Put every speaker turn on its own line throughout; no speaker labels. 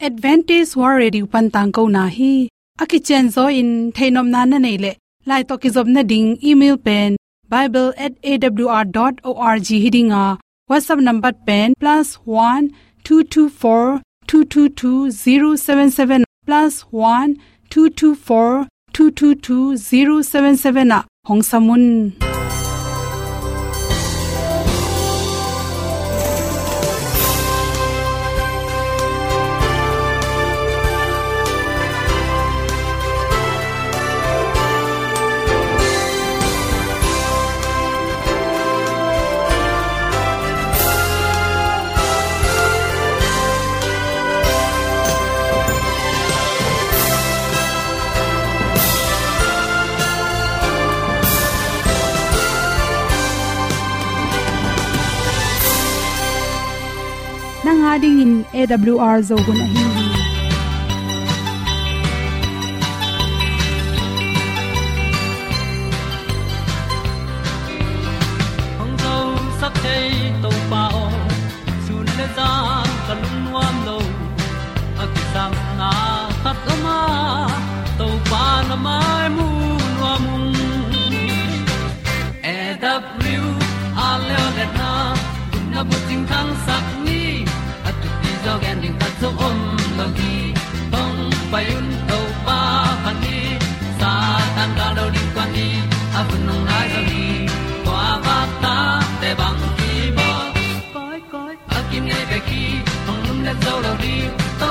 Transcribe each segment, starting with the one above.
advantage war ready pan tang ko na hi. Aki chen zo in thainom na na nei le. Lai to ki job na ding email pen bible@awr.org hiding a. Whatsapp number pen plus one two two four two two two zero seven seven nanga ding in awr zo gun a hi
hong zo sak chei to pa o sun le za ka lun nuam lo a ki sam na khat o ma to pa na mai mu nuam e a le na kun na bu tin kan sak zo om lo gi hong pai un to pa pa ni sa tan ga lo di kwan ni a bu nong lai za ni kwa ba ta te bang ki ba koi koi a kim nei be ki hong lum le zo lo di to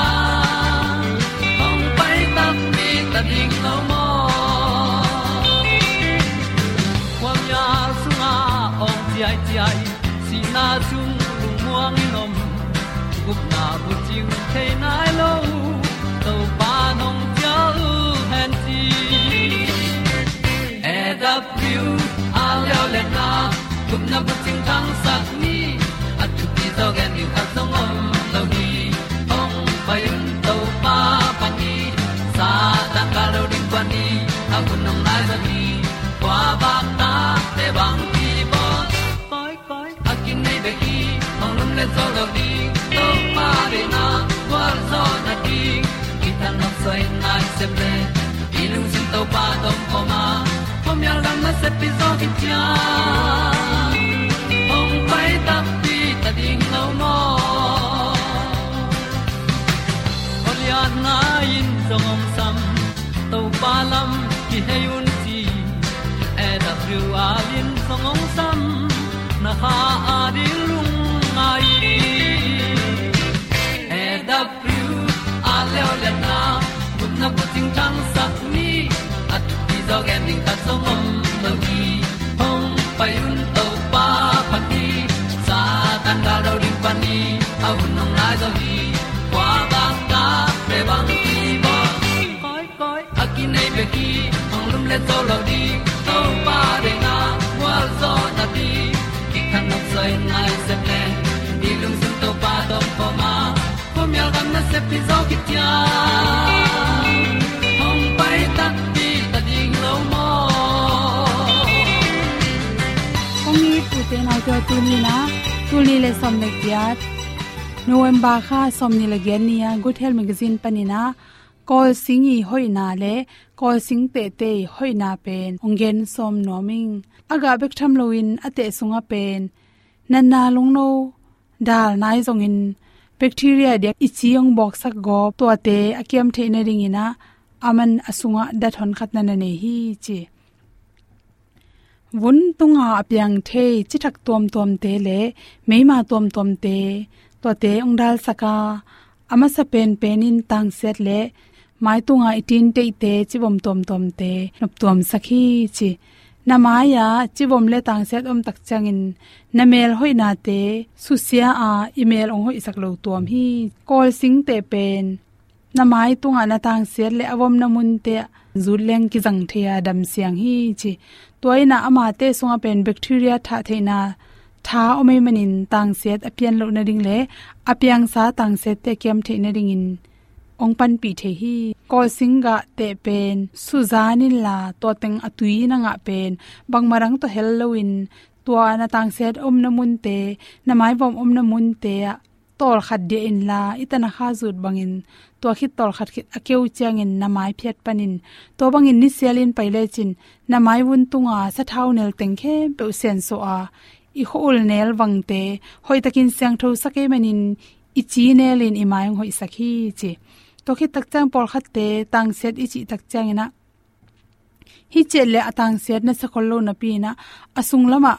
Ting te nai lo to pa nong pia u han ti e da pru a leo le na gup na bu ting tang sat ni at tu ti zo gen ni at song om se ple lung sin to pa tom ko ma. Pom yal gam na se pi zo ki tia ong pai ta pi ta ding lo mo Olian na in song om sam to pa lam ki hay un ti e da thru a lin song om sam na ha ding ta song om no gi hong pai un to pa pa ti. Sa tan da do ri pan ni a un nong lai zo gi kwa ba ta pe bang ti ba koi koi a ki nei pe ki ong lum le zo lo di to pa de na wa zo na ti. Ki kan nok sai nai se ple ni lung sun to pa do po ma. Po mi al gam na se pi zo ki tia
te na to tu ni na tu ni le som le kya november kha som ni le gen ni ya good health magazine panina kol hoi na le, call sing te te hoina pen, ongen som noming aga bek tham loin ate sunga pen nanna longno dal nai zong in, bacteria de ichiong box sak go to te, akiam theina ring ina, aman asunga da thon khat na ne hi chi vun tunga apyang the chi thak tom tom te le meima tom tom te to te ong dal saka, ama sa pen penin tang set le mai tung tunga itin te te chi bom tom tom te nop tom sakhi chi. Namaya chivom le tang set om tak changin namel hoina te susia a email ong hoi sak lo tuam hi call sing te pen namai tunga na tang set le awom na mun te zuleng ki jang thea dam siang hi chi. Toina ama te sunga pen bacteria tha theina tha omei manin tang set apian lo na ding le apyang sa tang set te kem theina ring in. Ong pan pi the hi. Ko singa te pen suzanin la to teng atui na nga pen. Bang marang to halloween tua na tang set om na mun te, na mai bom om na mun te tol khat de in la. Itana kha zut bangin. To khi tol khat khit akeu chang in namai phet panin. To bangin ni selin paile chin. Namai wun tunga sa thau nel teng khe pe sen so a. I hol nel wangte hoi takin sang tho sake manin. I chi nelin i mai hoi sakhi chi. To khi tak chang por khat te. Tang set i chi tak chang ina hi chele atang set na sakol lo na pi na. Asung lama.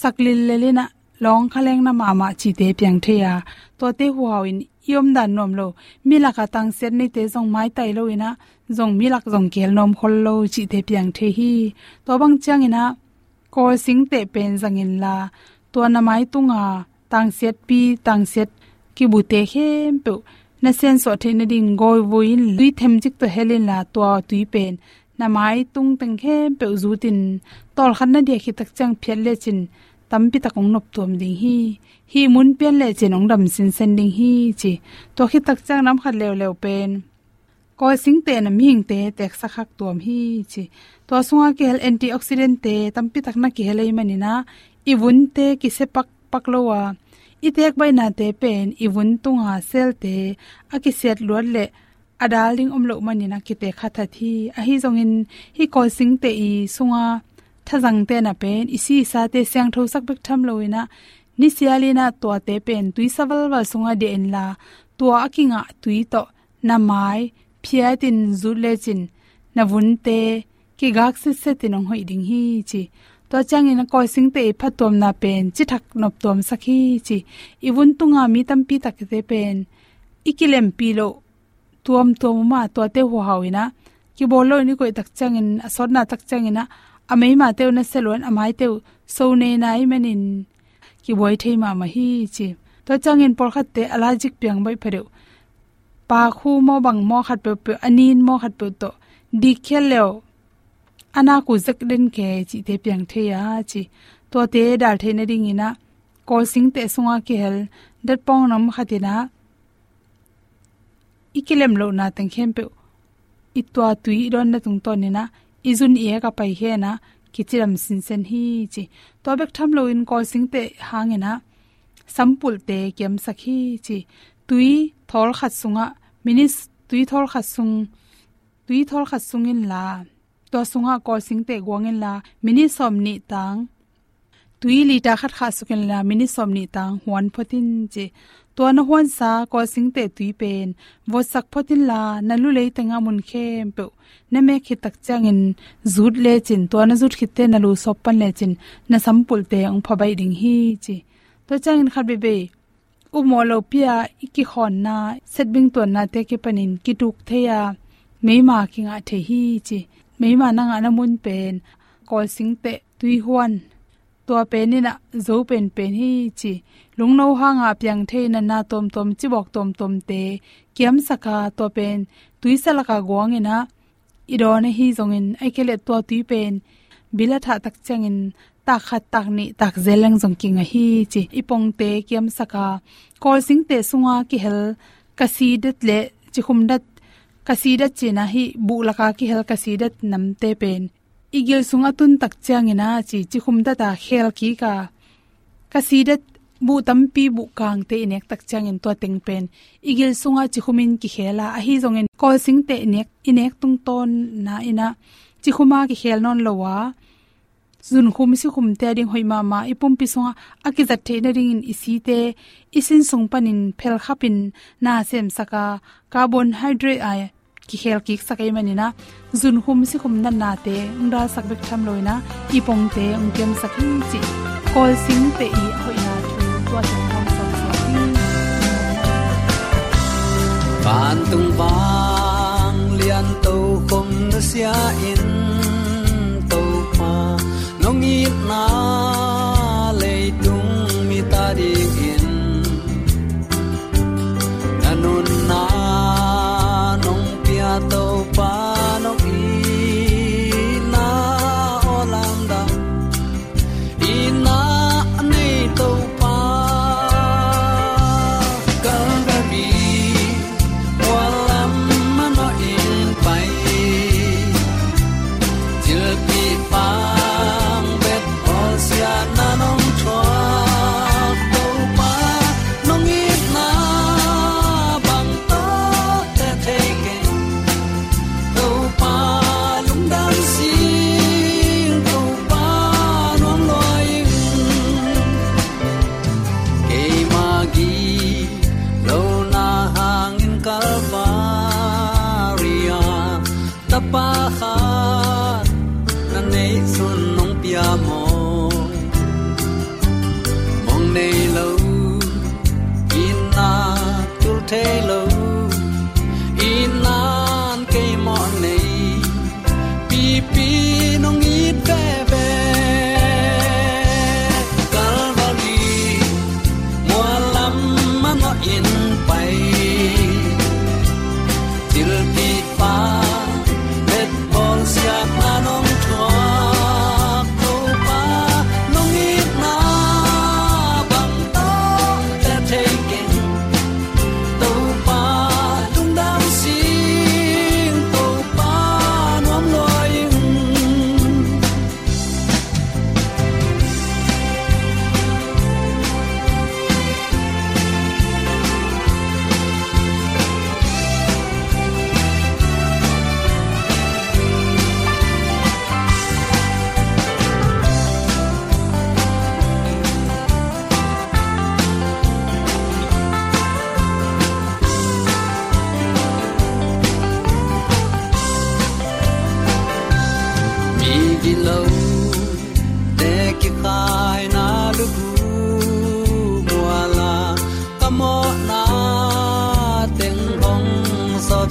Saklil lelena le long khaleng na mama chi te pyang the ya. To te huaw in yom dan nom lo mila ka tang set ni te jong mai tai lo ina jong milak jong kel nom khol lo chi te pyang the hi. To bang chang ina ko sing te pen jang in la. To na mai tunga, tang set pi, tang set ki bu te khem pe na sen so the na ding goi voin lui them jik to helin la to tui pen. Na mai tung teng khe pe zu tin. Tol khan na dia khi tak chang phel le chin. Tampi takong nop tom ding hi hi mun pen le chin ong dam sin sen ding hi chi to khi tak chang nam khat lew lew pen ko sing te na ming te tek sakhak tom hi chi to sunga ke hel antioxidant te tampi tak na ki helai manina i te ki se pak pak lowa itek bai na te pen iwun tunga sel te aki set luat le adaling omlo manina kite khatha thi a hi zongin hi ko sing te i sunga thazang te na pen isi sa te sang tho sak bek tham loina ni sialina to te pen tui saval wal sunga de en la to akinga tui to, na mai phiatin zu le chin, na vun te ki gak se se tinong hoi ding hi chi. To chang in ko sing te e phatom na pen, chi thak nop tom sakhi chi. Iwun tunga mi tam pi tak te pen ikilem pi lo, tuam tuam ma to te ho hawina ki bolo ni ko tak chang in asod na tak chang ina amei ma teu na selon, amai teu so ne nai manin ki boi thei ma ma hi chi. To chang in por khat te allergic piang bai phareu pa khu mo bang mo khat pe pe, anin mo khat pe to. Di khel leo. Ana ku zak den ke chi te piang the ya chi. To te dal the na ding ina. Ko sing te sunga ki hel. Dat pong nam khatina ikilem lo na tang khem pe. Itwa tui ron na tung to ni na izun e ka pai he na, kichiram sin sen hi chi. To bek tham lo in call sing te hangena sampul te kem sakhi chi. Tui thol khat sunga minis tui thol khat sung, tui thol khat sungin la. To sunga ko singte gwangin la mini somni tang. Tui li ta khat kha sukin la mini somni tang, huan photin che to na huan sa ko singte tui pen. Wo sak photin la nalu le tenga mun khem pe. Na me khi tak changin zut le chin. To na zut khitte na lu sop pan le chin. Na sampul te ong phabai ding hi chi. To changin khat be be. U mo lo pia iki khon na. Setbing ton na te ke panin ki tuk theya meima kinga the hi chi. Meima na nga na mun pen. Kol sing pen ni zo pen pen hi chi. Lung no ha nga pyang the na na tom tom chi bok tom tom te. Kiam saka to pen. Tui sala ka gowang ina. I do na hi zong in. Ai kele to tui pen. Bila tha tak chang in. Ta khat tak ni tak zeleng zong king a hi chi. Ipong te kiam saka kol sing te sunga ki hel. Kasi det le chi khum dat. Kasidat china hi bu laka ki hel. Kasidat namte pen igil sunga tun tak changina chi chi khumda ta khel ki ka kasidat bu tampi bu kang te inek tak changin to teng pen igil sunga chi khumin ki khela a hi zongen kol sing te inek inek tung ton na ina. Chi khuma ki khel non lowa. Zun khum si khum te ding hoi ma ma, ipum pi songa akizat the na ring in isi te. Isin sung panin phel khapin na sem saka carbon hydrate ai ki khel ki sakai manina. Zun khum si khum nan na te ungda sakbek tham loina. Ipong te ungkem sakhin chi kol sing te i hoina thu. Tua chung hom sak sa ti
ban tung bang lian to khum na sia in. To pa, nong i na. Yeah.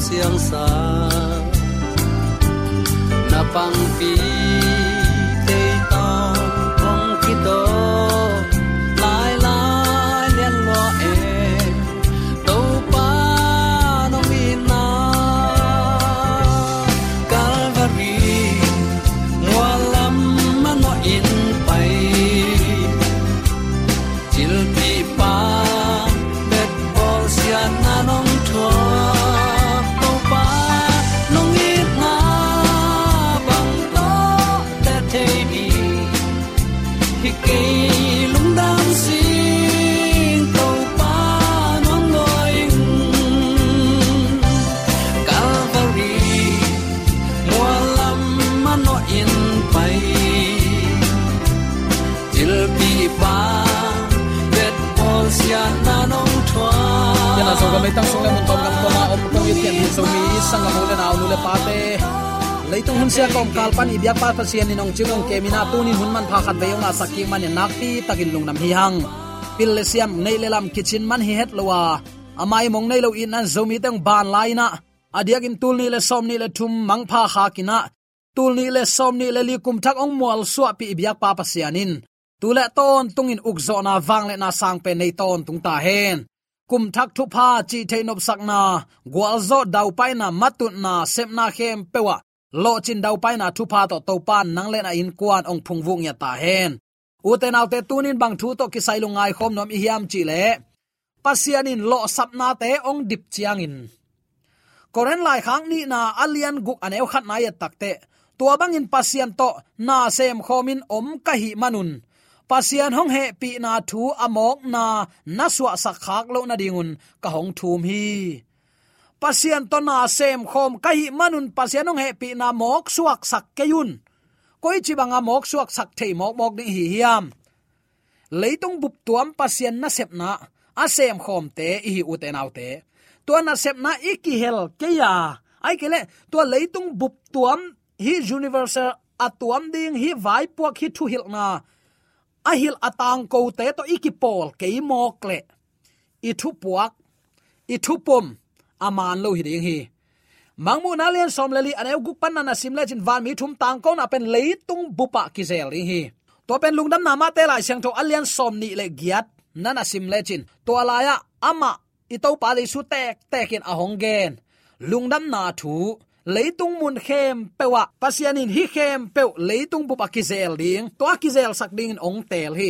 Siang sa na pang pi
yana sung le mun tom gam ko ma om ko yit ken hin so mi, sang ga mo le naw nu le pa te. Leitung hun sia kom kal pan ibyak pa pa sian ni nong chimong ke mina tu ni hun man pha khat be nga saking man nak pi takin lung nam hi hang. Pil le siam, nei le lam kitchen man hi het lowa. Amai mong nei lo in an zomi teng ban laina adiak in tul ni le som ni le thum mang pha kha kina tul ni le som ni le li kum thak ong mual suwa pi ibyak pa pa sianin. Tule ton tungin ukzo na wang le na sang pe nei ton tung ta hen kum thak thu pha chi theinop sakna gwal zo dau pai na matut na sep na khem pewa lo chin dau pai na thu pha to to pan nang le na in kwan ong phung vung ya ta hen. Uten autte tunin bang thu to ki sai lungai khom nom i hiam chi le. Pasianin lo sapna te ong dip chiangin koren lai khang ni na alian guk aneu khat na ya takte tua bangin pasian to na sem khomin om ka hi manun pasian hong he pi na thu amok na na suwa sak khak lo na dingun ka hong thum hi. Pasian to na sem khom ka hi manun pasian hong he pi na mok suak sak ke yun. Koi chi banga mok suak sak thei mok mok ding hi hiam. Leitung bup tuam pasian na sep na asem khom te hi u te nau te. To na sep na iki hel ke ya. Ai kele to leitung bup tuam hi universal atuam ding hi vai puak hi thu hil na ahil atang ko te to ikipol ke mok le i thu puak i thu pom aman lo hi. Ding hi mangmu na len som leli aneu guk pan na sim le van mi thum tang ko na pen leitung bupa ki zel ring hi. To pen lungdam na ma te lai sang tho alian som ni le giat na sim le chin. To alaya ama i to pa le su tek tekin a hong gen. Lungdam na thu leitung mun khem pewa pasianin hi khem pe leitung bu pakizel ding. To akizel sak ding ong tel hi.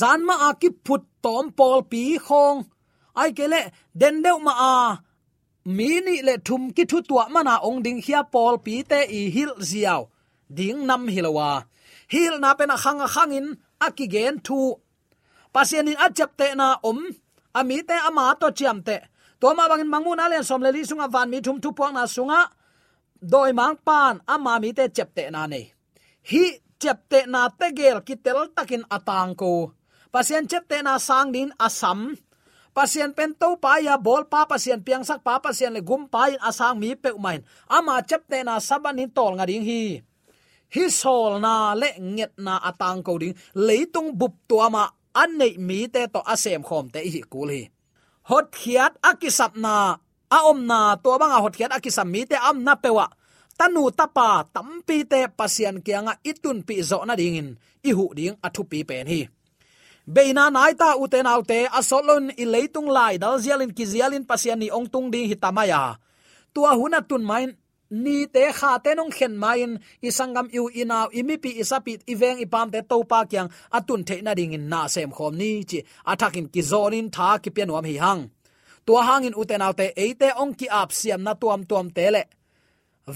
Zanma ma ki phut tom pol pi khong. Ai kele den deu ma a. Mi ni le thum ki thu tua mana ong ding hia pol pi te i hil ziaw. Ding nam hilawa hil na pena khanga khangin akigen thu. Pasianin achap te na om ami te ama to chiam te. To ma bangin mangun len som le li sunga van mi thum thu puang na sunga doi mang pan ama mi te chepte na nei hi chepte na te gel ki tel takin atang ko. Pasien chepte na sang din asam. Pasien pen to pa ya bol pa, pasien piang sak pa, pasien le gum pa in asang mi pe umain. Ama chepte na saban in tol nga ding hi. Hi sol na le nget na atang ko ding. Leitung bup to ama an nei mi te to asem khom te hi kul hi. Hot khiat akisap na a om na to banga hot khiat akisam mi te am na pewa. Tanu tapa tampi te pasian kianga itun pi zo na dingin. I hu ding athu pi pen hi. Beina naita uten autte asolon i leitung lai dal zialin ki zialin pasian ni ong tung ding hitamaya tua huna tun main, ni te kha te nong khen main isangam yu inaw imipi isapit iveng ipam te to pa kyang atun the na ding in na sem khom ni chi. Athakin ki zonin tha ki pianwam hi hang tua hangin uten autte eite ong ki ap siam na tuam tuam tele.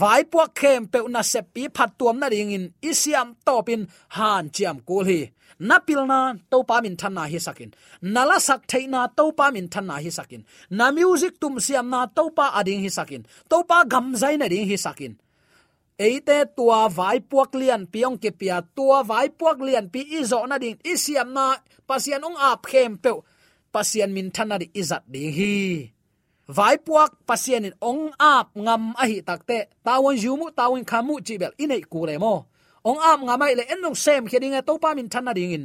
Vai puak khem pe na se pi phat tuam na ringin, isiam topin han chiam kul hi na pilna to pa min thanna hi sakin. Nala sak theina to pa min thanna hi sakin. Na music tum siam na to pa ading hi sakin. To pa gam zai na ding hi sakin. Eite tua vai puak lian piong ke pia, tua vai puak lian pi izo na ding, isiam na pasian ong ap khem pe pasian min thana di izat ding hi. Vai puak pasian in ong ap ngam a hi takte tawon jumu tawon khamu chibel inei kule mo. Ong ap ngamai le enong sem khedinga to pa min thana ding in.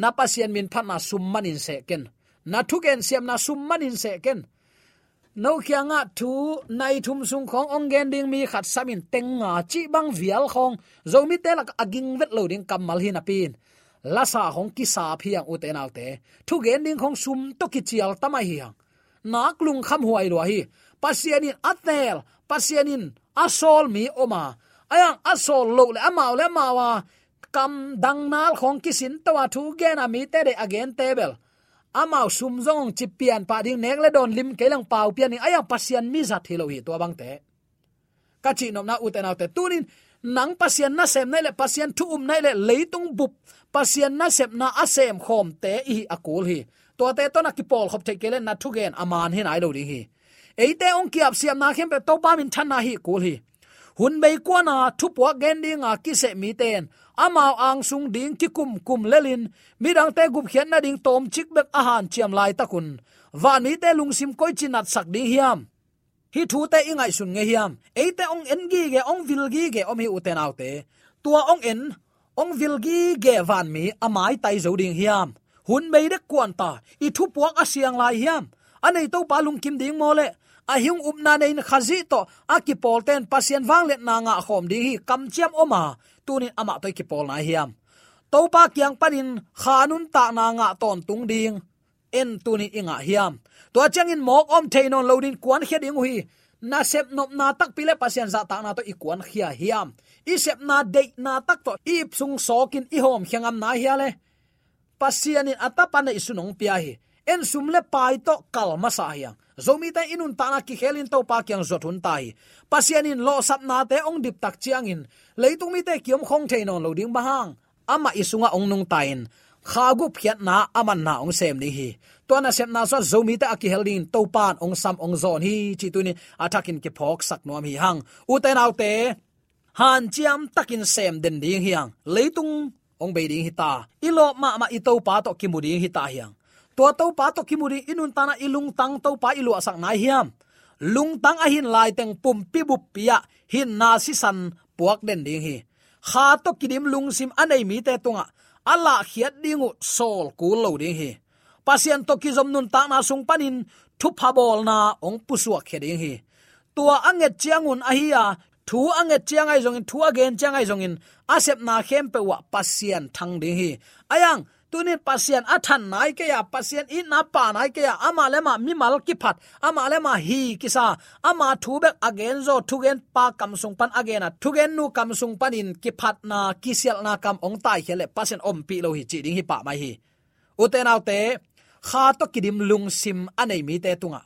Na pasien min phana summan in se ken. Na thuken siam na summan in se ken. No kya nga thu, nai thum sung khong, ong gen ding mi khat samin teng nga chi bang vial khong. Zomi te lak aging vet lo ding kamal hin apin lasa hong ki sa phiang u te nau te thu gen ding khong sum to ki chial tama hang nak lung kham huai lo hi. Pasianin atel pasianin asol mi oma. Ayang asol lo le amao le mawa. Kam dang nal khong kisin tawa thu gen ami te de again table. Amao sum zong chi pian pa ding nek le don lim kelang pau pian ni ayang pasian mi za thilo hi to bang te. Ka chi nom na uten autte. Tunin nang pasian na sem nai le, pasian thu um nai le leitung bup pasian na sep na asem khom te i akul hi. To te to na ki pol khop te kele na thu gen aman hin ai lo ding hi. Eite ong kiap siam na khem pe to pa min than na hi kul hi. Hun bei kwa na thu po gen ding a ki se mi ten. Amao ang sung ding ki kum kum lelin midang te gup khian na ding tom chik bek a han chiam lai takun. Wa ni te lung sim koi chinat sak ding hiam. Hi thu te ingai sun nge hiam. Eite ong en gi ge, ong vil gi ge om hi uten autte tua ong en ong vilgi ge van mi amai à tai zo ding hiam hun mei de kwan ta i thu puak asiang lai hiam anei to palung kim ding mole a hiung up na nei khazi to a ki pol ten pasien wang let na nga khom ding hi kam chiam oma à. tunin ama to ki pol na hiam to pa kyang panin khanun ta na nga ton tung ding en tunin inga hiam to changin mok om theinon loading kwan kheding hi na sep nop na tak pile pasien za ta na to ikuan khia hiam. I sep na de na tak to i sung sokin i hom khangam na hiale pasianin atapana isunong pia hi. En sumle pai to kalma sa hiang. Zomi ta inun ta na ki khelin to pa kyang zot hun tai pasianin lo sap na te ong dip tak chiang in. Leitung mi te kiom khong thein on lo ding bahang ama isunga ong nung tain khagup khiat na aman na ong sem ni hi to na sem na so zomi ta ki helin to pan ong sam ong zon hi chi tu ni atakin ke phok sak nom hi hang. U te nau te, han chiam takin sem den ding hiang leitung ong be ding hita ilo ma ma i to pa to ki mu ding hita hiang to to pa to ki mu ding inun tana ilung tang to pa ilu asak nai hiam lung tang a hin lai teng pum pi bu pia hin na si san puak den ding hi. Kha to kidim lung sim anei mi te tunga. Ala khiat dingu sol ku lo ding hi pasian to ki zom nun ta na sung panin thu phabol na ong pu kheding hi. Tua anget chiangun ahia thu anget chiang zongin thu again chiang zongin in, asep na khem pe wa pasian thang ding hi. Ayang tunin pasian athan nai ke ya pasian in na pa nai ke ya, ama le ma mi mal ki phat, ama le ma hi ki sa, ama thu bek again zo thu gen pa kam sung pan again a, thu gen nu kam sung pan in ki phat na, ki sel na kam ong tai hele pasian om pi lo hi chi ding hi pa mai hi. Uten autte kha to kidim lung sim anei mi te tunga.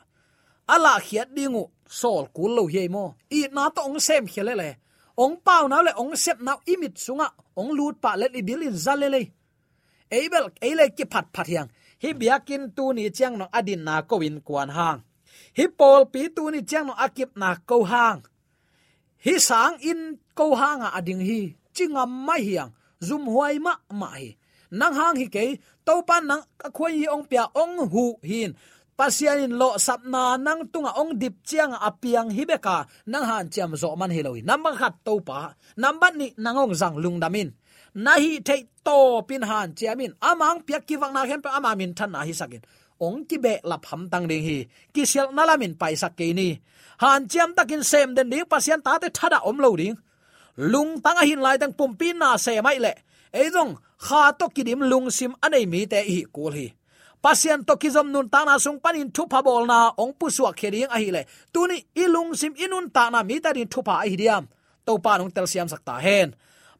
Ala khiat dingu, sol kul lo hi mo. I na to ong sem khele le ong pau na le ong sep na imit sunga. Ong lut pa le li bilin zalele eibel eile ki phat phat yang hi biakin tu ni chiang no adin na ko win kwan hang. Hi pol pi tu ni chiang no akip na ko hang. Hi sang in ko hang a ading hi. Chingam mai hiang. Zum huai ma ma hi. Nang hang hi ke to pan nang khoi hi ong pia ong hu hin. Pasian in lo sapna nang tunga ong dip chiang apiang hibeka, nang han chiam zo man hiloi number khat to pa number ni nangong zang lung damin. Nahi thei to pin han chiamin. Amang pia ki wang na hem pa ama min than na hi sakin. Ong ki be la pham tang ding hi. Ki sel na la min pai sak ke ni. Han chiam takin sem den ding, pasian ta te thada om lo ding. Lung tang a hin lai tang pum pin na se mai le ấy dong kha to kidim lung sim anei mi te hi kul hi pasian to kizom nun ta na sung panin thu pa bol na ong pu suak khering a hi le tuni ilung sim inun ta na mi ta din thu pa a hi diam to pa nong tel siam sak ta hen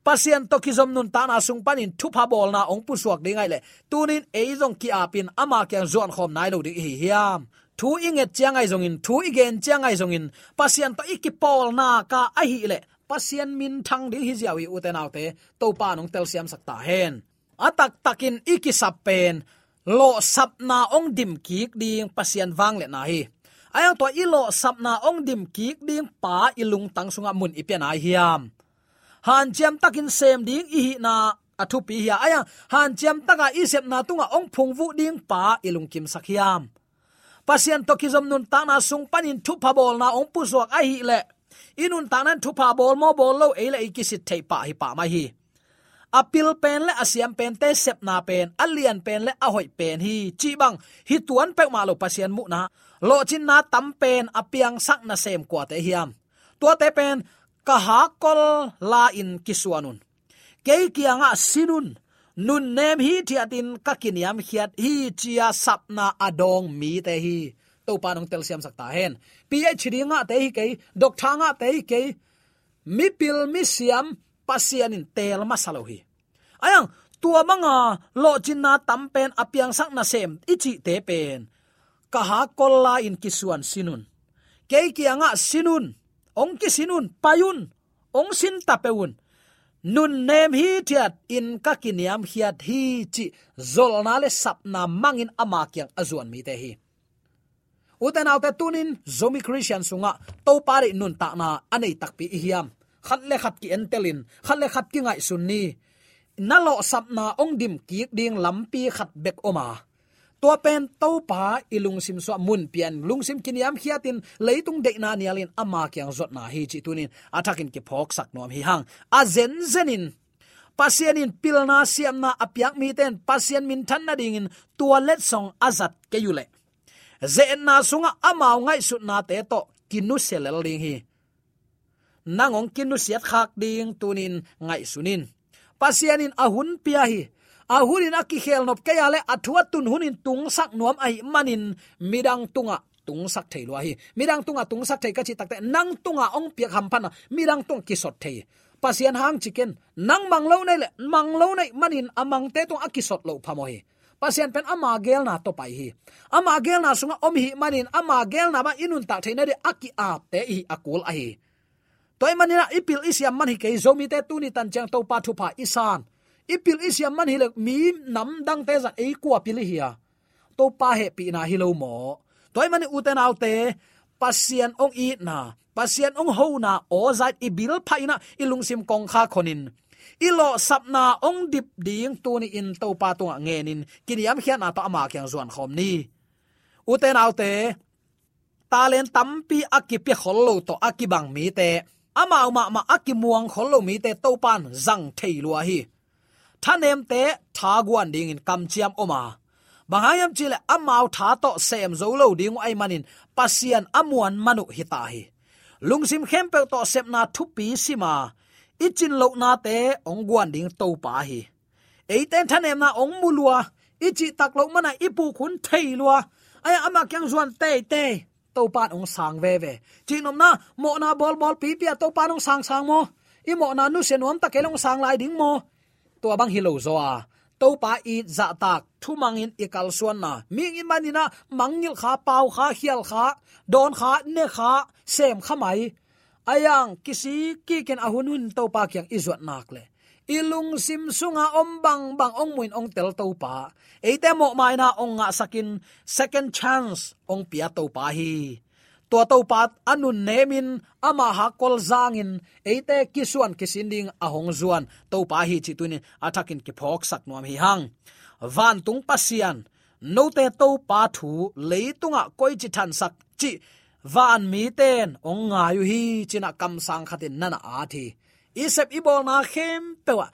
pasian to kizom nun ta na sung panin thu pa bol na ong pu suak ding ai le tunin eizong ki apin ama kyang zon khom nai lo ding hi hiam. Thu inget chiang ai zong in, thu igen chiang ai zong in pasian to ikipol na ka a hi le pasien min thang ding hi ziawi uten autte to pa nong tel siam sakta hen. Atak takin iki pen, lo sapna ong dim kik ding pasien wang le na hi. Ayang to ilo sapna ong dim kik ding pa ilung tang sunga mun ipian ai hiam. Han jam takin sem ding i na athu pi hi aya han jam taka i sep na tunga ong phung vu ding pa ilung kim sakhiam pasien to kizom nun ta na sung panin thu pa bol na ong pu zuak ai hi le inun ta thupa bol mo bol lo e le ki sit thei pa hi pa mai hi. Apil pen le asiam pen te sep na pen, alian pen le ahoi pen hi. Chi bang, hi tuan pek ma lo pasian mu na. Lo chin na tam pen, apiang sak na sem kwa te hiam. Tua te pen, ka ha kol la in kisuanun ke kianga sinun nun. Nem hi thiatin ka kiniam khiat hi chia sapna adong mi te hi to pa nong tel siam sakta hen phd nga te hi ke doctor nga te hi ke mi pil mi siam pasian in tel masalo hi ayang, tua manga, lo chinna tampen apiang sak na sem, ichi te pen. Ka ha in kisuan sinun. Ke kianga sinun, ong ki sinun, payun, ong sin tapeun nun nem hi thiat, in ka kiniam hiat hi chi, zol na le sap na mangin ama kyang azuan mi te hi uten autte tunin, zomi christian sunga to pare nun ta na anei takpi hiam khat le khat ki entelin khat le khat ki ngai sunni nalo sapna ong dim ki ding lampi khat bek oma. To pen to pa ilung sim so mun pian, lung sim kiniam khiatin leitung de na nialin ama kyang zot na hi chi tunin. Atakin ki phok sak nom hi hang. A zen zenin. Pasianin pilna siam na apyak mi ten pasian min than na dingin toilet song azat ke yule zen na sunga amao ngai su na te to kinu selel ding hi nangong kinu siat khak ding tunin ngai sunin pasianin ahun pia hi. Ahunin aki khel nop ke yale athua tun hunin tung sak nuam ai manin midang tunga tung sak thei lo hi. Midang tunga tung sak thei ka chi takte nang tunga ong piak ham phana midang tung ki sot thei pasian hang chicken nang mang lo nei le mang lo nei manin amang te tung akisot lo phamo hi pasian pen ama gel na to pai hi. Ama gel na sunga om hi manin, ama gel na ba inun ta thaina de aki ap te hi akul a hi. Toy manina ipil isiam man hi ke zomi te tu ni tan chang to pa thu pa isan. Ipil isiam man hilek mi nam dang te za e kwa pili hiya to pa he pi na hilo mo. Toy mani uten autte pasian ong i na pasian ong ho na, o zai ibil bil phaina ilung sim kong kha khonin ilo sapna ong dip ding tu ni in to pa tu ngenin kiniam khian ata ama kyang zuan khom ni. Uten autte, talen tampi akipi khollo to akibang mi te. Ama ma ma akimuang khollo mi te to pan zang thei lua hi. Thanem te thaguan ding in kam chiam oma. Bangayam chile amau tha to sem zo lo ding ai manin. Pasian amuan manu hita hi. Lungsim khempe to sepna thupi pi sima ichin lo na te, ong guan ding to pa hi. Eiten thanem na ong mulua ichi tak lo mana ipu khun thei lua. Ai ama kyang zuan te te to pan ong sang ve ve. Chinom na, mo na bol bol pi pi to pan ong sang sang mo. I mo na nu se nom ta kelong sang lai ding mo. To bang hilo zo a. To pa i za tak, thu mangin ikal suan na. Mi in manina mangil kha, pau kha, hial kha, don kha, ne kha, sem khamai ayang, kisi ki ken ahun hun to pa kyang izot nak le. Ilung sim sunga om bang bang ong muin ong tel to pa. Eite mo mai na ong nga sakin second chance ong pia to pa hi. To to pat anun nemin ama ha kol zangin. Eite kisuan kisinding ahong zuan to pa hi chituni atakin athakin ki phok sak nuam hi hang. Van tung pasian. No te to pa thu leitunga koi chi than sak chi van mi ten ong nga yu hi china kam sang khatin nana a thi isep ibol na khem pewa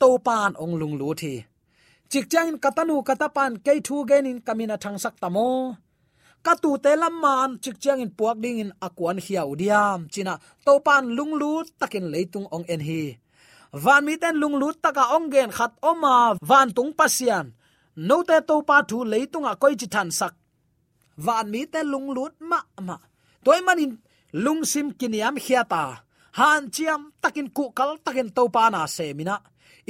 to pan ong lung lu thi chik chang katanu katapan ke thu gen in kamina thang sak tamo katu te lamman chik chang in puak ding in akuan hiau diam china to pan lung lu takin leitung ong en hi. Van mi ten lung lu taka ong gen khat oma van tung pasian no te to pa thu leitung a koi chi than sak van mi te lung lut ma ma toy manin lung sim kiniam hiata. Han chiam takin ku kal takin to pa na se mina.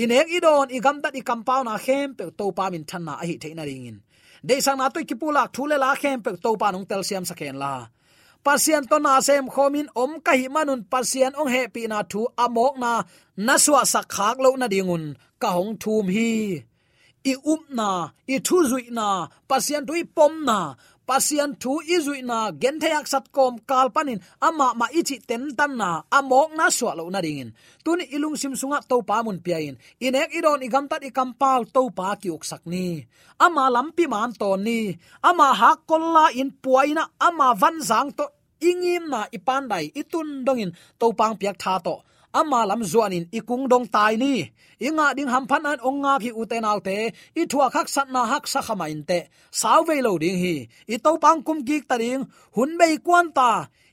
Inek idon igam dat i compound na khem pe to pa min than na a hi theina ringin de sang na to kipula thule la khem pe to pa nong tel siam saken la. Pasian to na sem khomin om ka hi manun pasian ong he pi na thu amok na naswa sak khak lo na dingun. Ka hong thum hi. I up na, i thu zui na pasian tui pom na pasian thu izui na gen theyak sat ama ma ichi ten tan na amok na swa lo na ringin. Tuni ilung sim sunga to pa mun piain. Inek idon igam tat ikampal to pa ki uk ni. Ama lampi man to ni. Ama hakolla in puaina ama van zang to ingim na ipan dai itun dongin to pang piak tha to ama lam zuanin ikung dong tai ni. Inga ding ham phan an ong nga ki uten autte i thua khak sat na hak sa khama in te saw ve lo ding hi. I to pang kum gik ta ding. Hun bei kwan ta.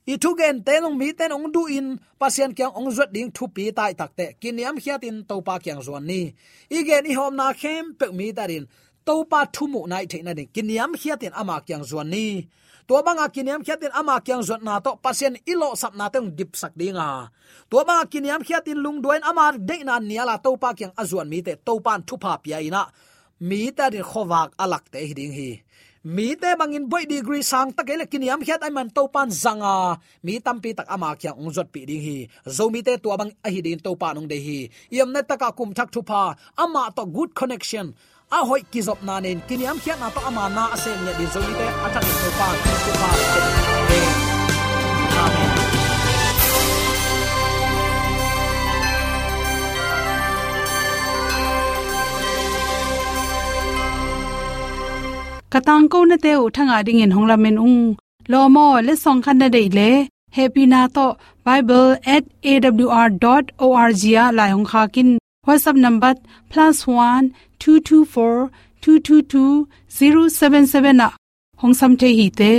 I thu gen te long mi ten ong du in. Pasien kyang ong zot ding thu pi tai tak te. Kiniam khiatin to pa kyang zuan ni. I gen i hom na khem pe mi ta rin to pa thu mu nai the na ding. Kiniam khiatin ama kyang zuan ni to banga kiniam khiatin ama kyang zot na to, pasien ilo sap na teng dip sak dinga. To banga kiniam khiatin lung doin ama de na niala to pa kyang azuan mi te to pan thu pa pia ina. Mi ta din khowak alak te hiding hi. Mi te bangin boy degree sang ta kele kiniam khiat ai man to pan zanga. Mi tampi tak ama kyang ung zot pi ding hi. Zo mi te to bang a hi din to pa nong de hi. Yam na taka kum thak thu pa ama to good connection a hoi kizop na nen kiniam khiat na to ama na asem ne din zoli te athak to pa to pa amen.
Katang ko na te u thanga ding in hongla men ung. Lo mo, le song khan na dei le. Happy na to bible@awr.org ya la hong kha kin whatsapp number +1 224 222 077 na hong sam te hi te